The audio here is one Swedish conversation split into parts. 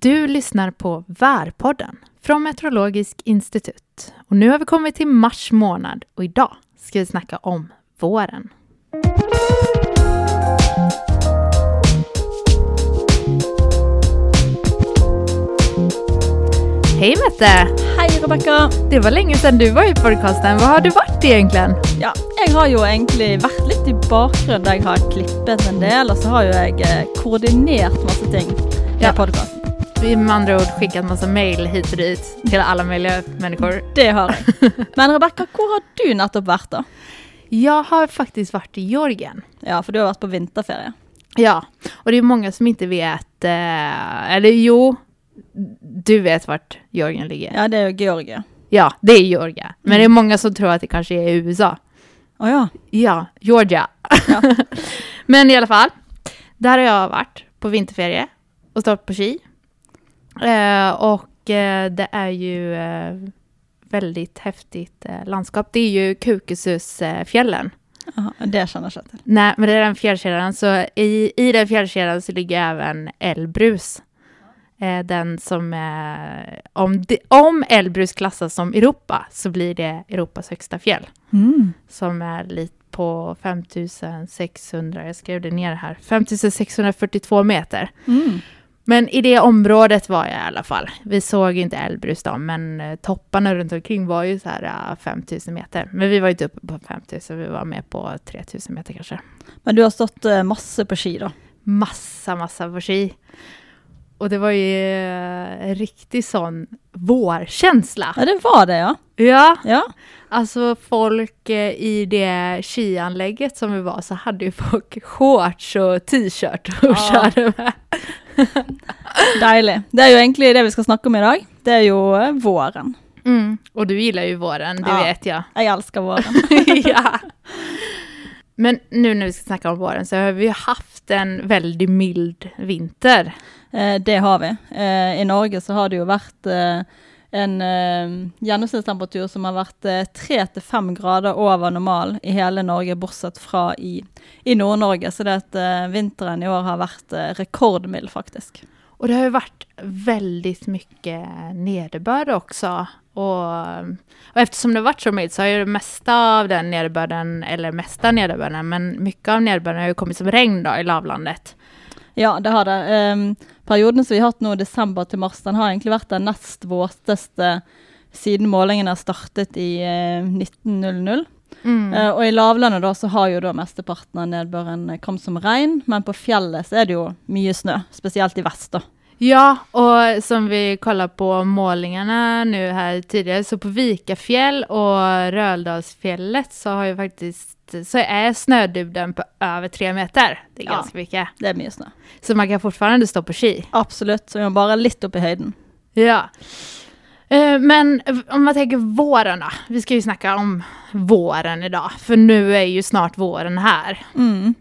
Du lyssnar på Värpodden från Meteorologisk institut. Och nu har vi kommit till mars månad och idag ska vi snacka om våren. Hej Mette! Hei, Rebekka. Det var länge sedan du var i podcasten. Var har du varit egentligen? Ja, jeg har jo egentlig vært litt i bakgrunnen. Jeg har klippet en del, og så har jo jeg eh, koordinert masse ting i Ja. Vi med andra ord skickat massa mail hit och dit till alla möjliga människor. Det har jeg. Men Rebekka, hvor har du nettopp vært, da? Jag har faktiskt varit i Georgien. Ja, for du har vært på vinterferie. Ja, och det är många som inte vet, eh, eller jo, du vet vart Georgien ligger. Ja, Ja, det er jo Georgia. det är Georgia. Men det är många som tror att det kanske är USA. Å ja. Ja, Georgia. Ja. Men i alla fall, där har jag varit på vinterferie och stått på ski. Eh, och eh, det är ju eh, väldigt häftigt landskap. Det är ju Kukususfjällen. Aha, det kjenner jeg ikke til. Nej, men det är den fjällkedjan. Så i, i den fjällkedjan så ligger även Elbrus. Den som. Om, det, om Elbrus klassas som Europa så blir det Europas högsta fjäll. Mm. Som är lite på 5600, jag skrev det ner här, 5642 meter. Mm. Men i det området var jag i alla fall. Vi såg inte Elbrus då, men eh, topparna runt omkring var ju så här eh, 5000 meter. Men vi var inte uppe på 5000, vi var med på 3000 meter kanske. Men du har stått eh, masse på ski, da. Massa, massa på ski. Och det var ju eh, en riktig sån vårkänsla. Ja, det var det, ja. Ja, Ja, alltså folk eh, i det skianlägget som vi var så hade ju folk shorts och t-shirt och Ja. körde med. Deilig. Det er jo egentlig det vi skal snakke om i dag. Det er jo eh, våren. Mm. Och du gillar ju våren, det Ja. vet jag. Jeg elsker våren. ja. Men nu när vi ska snacka om våren så har vi ju haft en väldigt mild vinter. Eh, det har vi. Eh, I Norge så har det jo vært eh, en eh, gjennomsnittstemperatur som har vært eh, tre til fem grader over normal i hele Norge, bortsett fra i, i Nord-Norge. Så det at eh, vinteren i år har vært eh, rekordmild, faktisk. Och det har ju varit väldigt mycket nederbörd också. Och, och eftersom det har varit så milt så har ju det mesta av den nederbörden, eller mesta nederbörden, men mycket av nederbörden har ju kommit som regn då i lavlandet. Ja, det har det. Eh, perioden som vi har hatt nå, desember til mars, den har egentlig vært den nest våteste siden målingene startet i eh, 1900. Mm. Eh, og i lavlandet da, så har jo da mesteparten av nedbøren eh, kommet som regn, men på fjellet så er det jo mye snø, spesielt i vest da. Ja, och som vi kollar på målningarna nu här tidigare, så på Vikafjäll och Röldalsfjället så har ju faktiskt, så är snödubben på över tre meter. Det är Ja. ganska mycket. Det er mye snø. Så man kan fortfarande stå på ski. Absolutt, så vi må bare litt opp i høyden. Ja. Eh, Men om man tänker våren då, vi ska ju snacka om våren idag, för nu är ju snart våren här. Mm.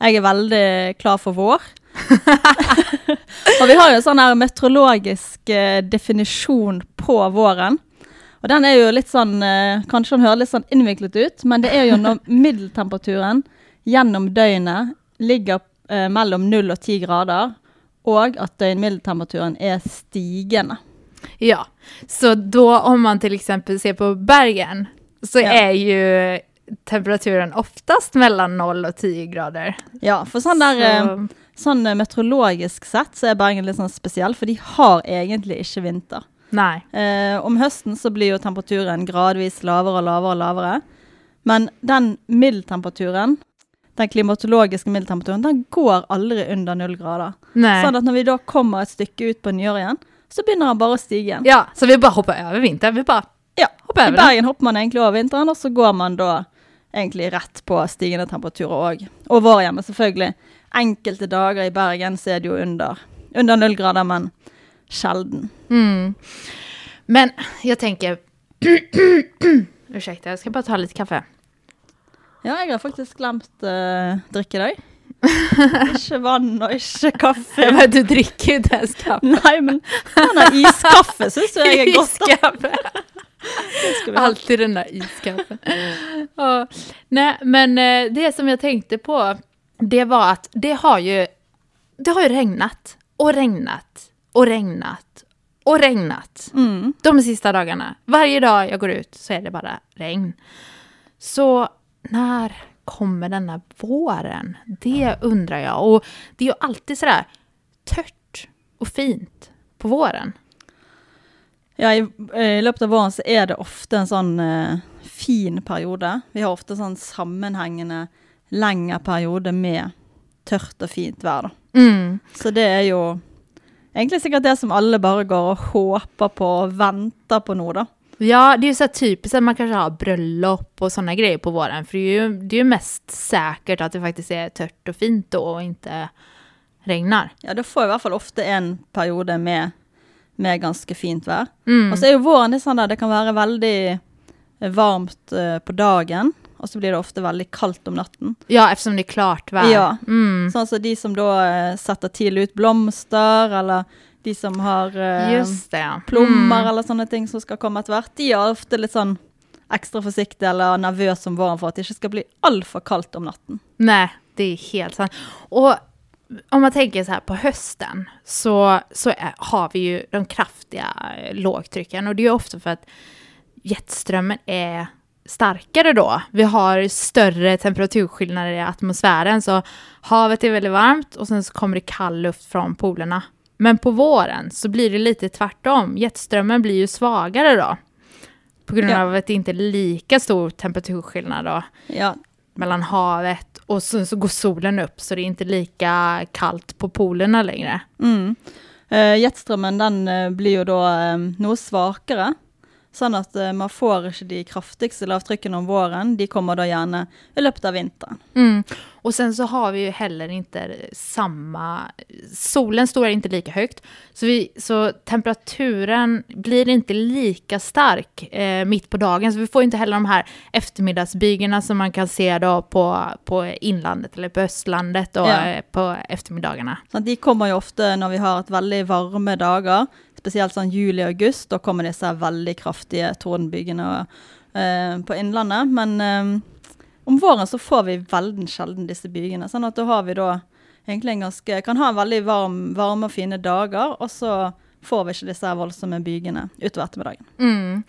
Jeg er veldig klar for vår. og vi har jo en sånn her meteorologisk eh, definisjon på våren. Og den er jo litt sånn, eh, kanskje den hører litt sånn innviklet ut, men det er jo når middeltemperaturen gjennom døgnet ligger eh, mellom 0 og 10 grader, og at døgnmiddeltemperaturen er stigende. Ja, så då om man till exempel ser på bergen så Ja. är ju temperaturen oftast mellan 0 och 10 grader. Ja, for sånn der eh, Så- Sånn eh, meteorologisk sett så er Bergen litt sånn spesiell, for de har egentlig ikke vinter. nej. Eh, om høsten så blir jo temperaturen gradvis lavere og lavere og lavere. Men den middeltemperaturen, den klimatologiske middeltemperaturen, den går aldri under null grader. nej. Sånn at når vi da kommer et stykke ut på nyåret igjen, så begynner den bare å stige igjen. Ja, så vi bara hoppar över vintern, vi bara Ja, hoppar I över den. Bergen hopper man egentlig over vinteren, og så går man da egentlig rett på stigende temperaturer òg. Og vår hjemme, selvfølgelig. Enkelte dager i Bergen så er det jo under, under null grader, men sjelden. Mm. Men jag tänker, ursäkta jag ska bara ta lite kaffe. Ja, jeg har faktisk glemt uh, drikke i dag. ikke vann og ikke kaffe. Men du dricker ju inte ens kaffe. Nei, men denne iskaffe syns jeg er godt. Iskaffe. Alltid den där iskaffen. ja. Nej, men eh, det som jag tänkte på, det var att det har ju, det har ju regnat och regnat och regnat och regnat. Mm. De sista dagarna. Varje dag jag går ut så är det bara regn. Så när kommer denna våren? Det undrar jag. Och det är ju alltid sådär tört och fint på våren. Ja, i, i løpet av våren så er det ofte en sånn eh, fin periode. Vi har ofte sånn sammenhengende lengre periode med tørt og fint vær. da. Mm. Så det er jo egentlig sikkert det som alle bare går og håper på og venter på nå, da. Ja, det är ju så typiskt att man kanske har bröllop och sådana grejer på våren. För det är ju, det är ju mest säkert att det faktiskt är tört och fint då och inte regnar. Ja, da får vi i hvert fall ofte en periode med, med ganske fint vær. Mm. Og så er jo våren litt sånn der, det kan være veldig eh, varmt eh, på dagen, og så blir det ofte veldig kaldt om natten. Ja, eftersom det är klart väder. Ja. Mm. Sånn som de som da eh, setter tidlig ut blomster, eller de som har Just det. ja. plommer Mm. eller sånne ting som skal komme etter hvert, de er ofte litt sånn ekstra forsiktige eller nervøse om våren for at det ikke skal bli altfor kaldt om natten. Nej, det är helt sant. Och om man tänker så här på hösten så, så är, har vi ju de kraftiga eh, lågtrycken och det är ju ofta för att jetströmmen är starkare då. Vi har större temperaturskillnader i atmosfären så havet är väldigt varmt och sen så kommer det kall luft från polerna. Men på våren så blir det lite tvärtom. Jetströmmen blir ju svagare då. På grund Ja. av att det inte är lika stor temperaturskillnad då Ja, mellan havet och så, så går solen upp så det är inte lika kallt på polerna längre. Mm. Eh, jetströmmen den eh, blir ju då eh, noe svagare sånn at eh, man får ikke de kraftigste lavtrykkene om våren. De kommer da gjerne i løpet av vinteren. Mm. Och sen så har vi ju heller inte samma, solen står inte lika högt, så, vi, så temperaturen blir inte lika stark eh, mitt på dagen, så vi får inte heller de här eftermiddagsbygerna som man kan se då på, på inlandet eller på östlandet och, Ja. eh, på eftermiddagarna. De kommer jo ofte når vi har et veldig varme dager, spesielt sånn juli og august. Da kommer disse veldig kraftige tordenbygene eh, på Innlandet. Men eh, om våren så får vi veldig sjelden disse bygene. Sånn at da har vi da egentlig en ganske Kan ha en veldig varm, varme og fine dager, og så får vi ikke disse voldsomme bygene utover ettermiddagen. Mm.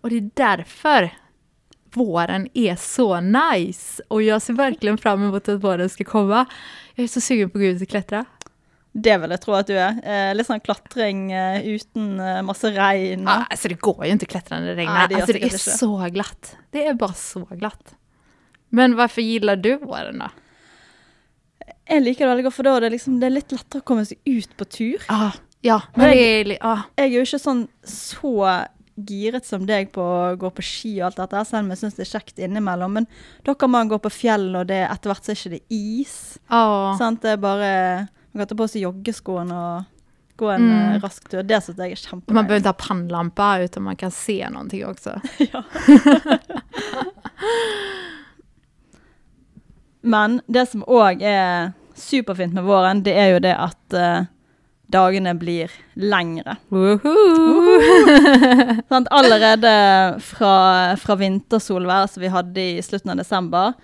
Och det är därför våren är så nice. Och jag ser verkligen fram emot att våren ska komma. Jag är så sugen på att gå ut och klättra. Det vil jeg tro at du er. Eh, litt sånn klatring eh, uten eh, masse regn. Ja, og- alltså det går ju inte att klättra när det regnar. Nej, det alltså det är inte. så glatt. Det är bara så glatt. Men varför gillar du våren då? Jeg liker det veldig godt, for da er det, liksom, det er litt lettere å komme seg ut på tur. Ah, ja, men är... Ah, Jeg er jo ikke sånn så giret som deg på å gå på ski og alt dette, selv om jeg syns det er kjekt innimellom. Men da kan man gå på fjell, og det, etter hvert så er ikke det is. ah. Sant? Det er bare Man kan ta på seg joggeskoene og gå en Mm. eh, rask tur. Det syns jeg er Man behöver inte ha pannlampa utan man kan se någonting också. ja. Men det som òg er superfint med våren, det er jo det at eh, dagene blir lengre. Woohoo! Sant? Allerede fra, fra vintersolvær som vi hadde i slutten av desember,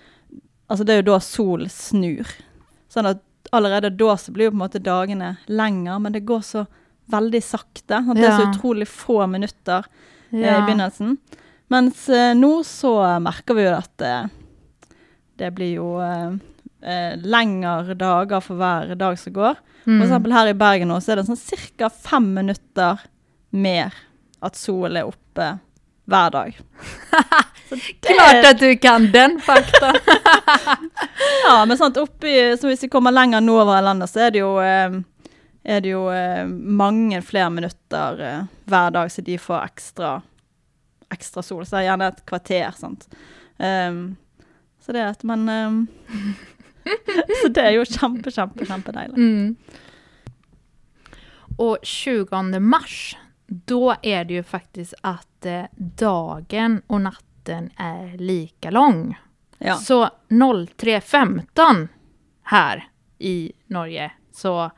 altså det er jo da sol snur. Sånn at allerede da så blir jo på en måte dagene lenger, men det går så veldig sakte. Sant? Det er så utrolig få minutter eh, i begynnelsen. Mens eh, nå så merker vi jo at eh, det blir jo eh, eh, lengre dager for hver dag som går. For Mm. eksempel her i Bergen nå, så er det sånn cirka fem minutter mer at solen er oppe hver dag. Klart att du kan den fakta. Ja, men sant, oppi, så hvis vi kommer lenger nordover i landet, så er det jo, eh, er det jo eh, mange flere minutter eh, hver dag, så de får ekstra, ekstra sol. Så det er gjerne et kvarter, sant. Um, så det at man um, Så det er jo kjempe, kjempe, kjempedeilig. Mm. Och 20 mars, då är det ju faktiskt att eh, dagen och natten är lika lång. Ja. Så 03.15 här i Norge så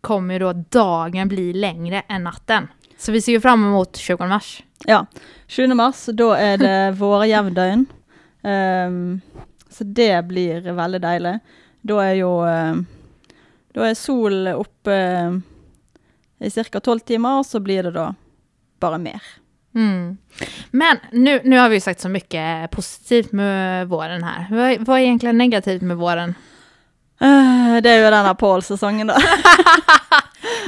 kommer ju då dagen bli längre än natten. Så vi ser ju fram emot 20 mars. Ja. 7. mars, da er det vårjevndøgn. Um, så det blir veldig deilig. Da er jo um, Da er sol oppe um, i cirka 12 timmar och så blir det då bara mer. Mm. Men nu, nu har vi ju sagt så mycket positivt med våren här. Vad, vad är egentligen negativt med våren? Eh, Det är ju den här Paul-säsongen då.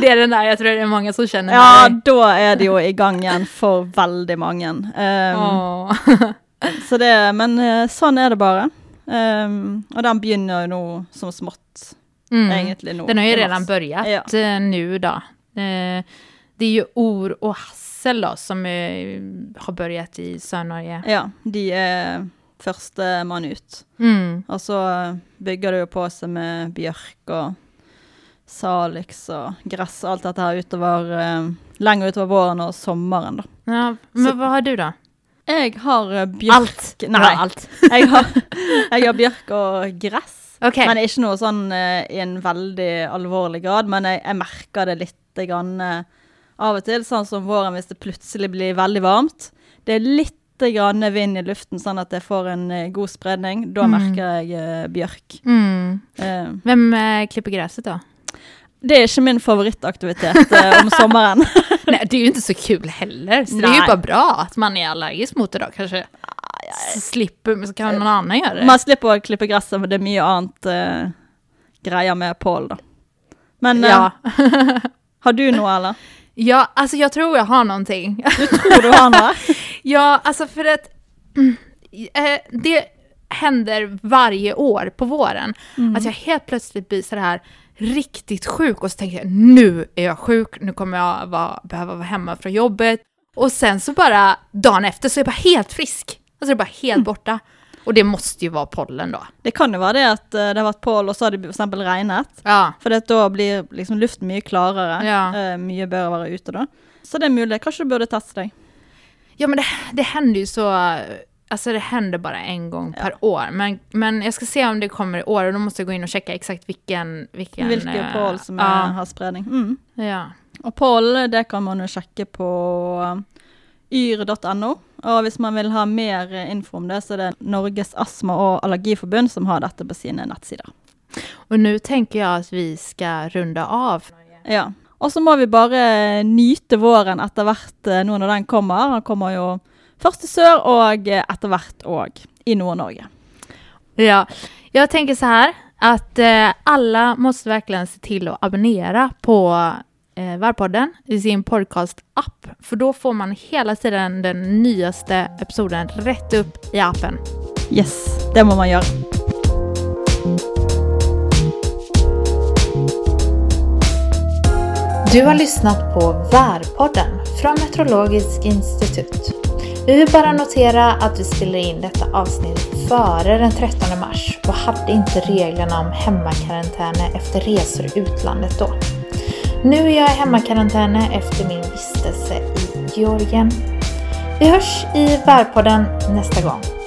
Det är den där, jag tror det är många som känner Ja, med dig. då är det ju i gang igjen for veldig mange. Um, Åh. Så det, men eh, sånn er det bare. Um, og den begynner jo nå som smått, Mm. egentlig nå. Den har ju redan mars. börjat Ja. eh, nu då. Eh, det är ju Or och Hassel då som eh, har börjat i Sør-Norge. Ja, de er førstemann ut. Mm. Og så bygger det jo på seg med bjørk og salix og gress og alt dette her utover, eh, lenger utover våren og sommeren, da. Ja, men Så- vad har du då? Jeg har eh, bjørk Allt. Nei. Ja, allt. Jeg har, jeg har bjørk og gress. Okej. Men ikke noe sånn eh, i en veldig alvorlig grad, men jeg, jeg merker det litt grann, eh, av og til, sånn som våren hvis det plutselig blir veldig varmt. Det er litt grann vind i luften, sånn at jeg får en eh, god spredning. Da Mm. merker jeg eh, bjørk. Mm. Eh, Vem eh, klipper gräset då? det är inte min favoritaktivitet eh, om sommaren. Nej, det är ju inte så kul heller. Så det är ju Nej. bara bra att man är allergisk mot det då kanske. Slipper, så kan någon annan göra det. Man slipper å klippe gresset, men det er mye annet eh, greier med Pål, da. Men Ja. har du noe, eller? ja, alltså jag tror jag har någonting. Du tror du har noe? Ja, alltså för att eh, det händer varje år på våren. Mm. Att jag helt plötsligt blir så här riktigt sjuk och så tänker jag nu är jag sjuk, nu kommer jag vara, behöva vara hemma från jobbet. Och sen så bara dagen efter så är jag bara helt frisk. Alltså det är bara helt Mm. borta. Och det måste ju vara pollen då. Det kan jo være det at eh, det har vært Pål, og så har det for eksempel regnet. Ja. For det, da blir liksom luften mye klarere. Ja. Eh, bedre å være ute da. Så det er mulig. Kanskje du burde teste deg. Ja men det, det händer ju så, alltså det händer bara en gång per år. Men, men jag ska se om det kommer i år och då måste jag gå in och checka exakt vilken... vilken Hvilke eh, Pål som ja, har spredning. Mm. ja. Og Pål, det kan man jo sjekke på yr.no. Og hvis man vil ha mer eh, info om det, så er det Norges astma- og allergiforbund som har dette på sine nettsider. Och nu tänker jag att vi ska runda av. Ja. Og så må vi bare nyte våren etter hvert eh, nå når den kommer. Den kommer jo først til sør, og eh, etter hvert òg i Nord-Norge. Ja, jag tänker så här att eh, alla måste verkligen se till att abonnera på eh, Värpodden i sin podcast-app. För då får man hela tiden den nyaste episoden rätt upp i appen. Yes, det må man gjøre. Du har lyssnat på Värpodden från Meteorologisk institut. Vi vill bara notera att vi spelar in detta avsnitt före den 13 mars och hade inte reglerna om hemmakarantäner efter resor i utlandet då. Nu är jag i hemmakarantäne efter min vistelse i Georgien. Vi hörs i Värpodden nästa gång.